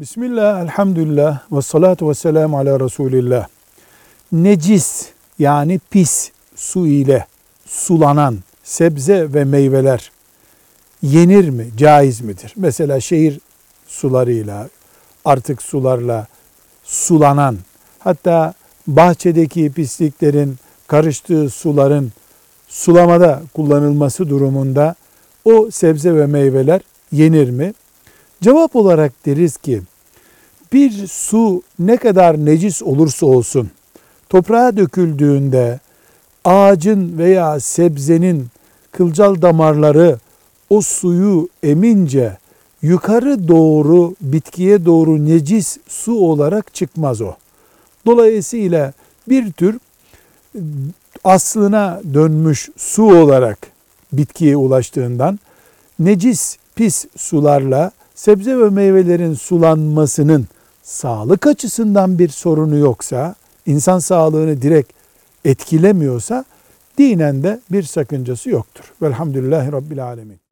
Bismillah, elhamdülillah, ve salatu ve selamu ala Resulillah. Necis yani pis su ile sulanan sebze ve meyveler yenir mi, caiz midir? Mesela şehir sularıyla, artık sularla sulanan, hatta bahçedeki pisliklerin karıştığı suların sulamada kullanılması durumunda o sebze ve meyveler yenir mi? Cevap olarak deriz ki bir su ne kadar necis olursa olsun toprağa döküldüğünde ağacın veya sebzenin kılcal damarları o suyu emince yukarı doğru bitkiye doğru necis su olarak çıkmaz o. Dolayısıyla bir tür aslına dönmüş su olarak bitkiye ulaştığından necis pis sularla sebze ve meyvelerin sulanmasının sağlık açısından bir sorunu yoksa, insan sağlığını direkt etkilemiyorsa dinen de bir sakıncası yoktur. Velhamdülillahi Rabbil Alemin.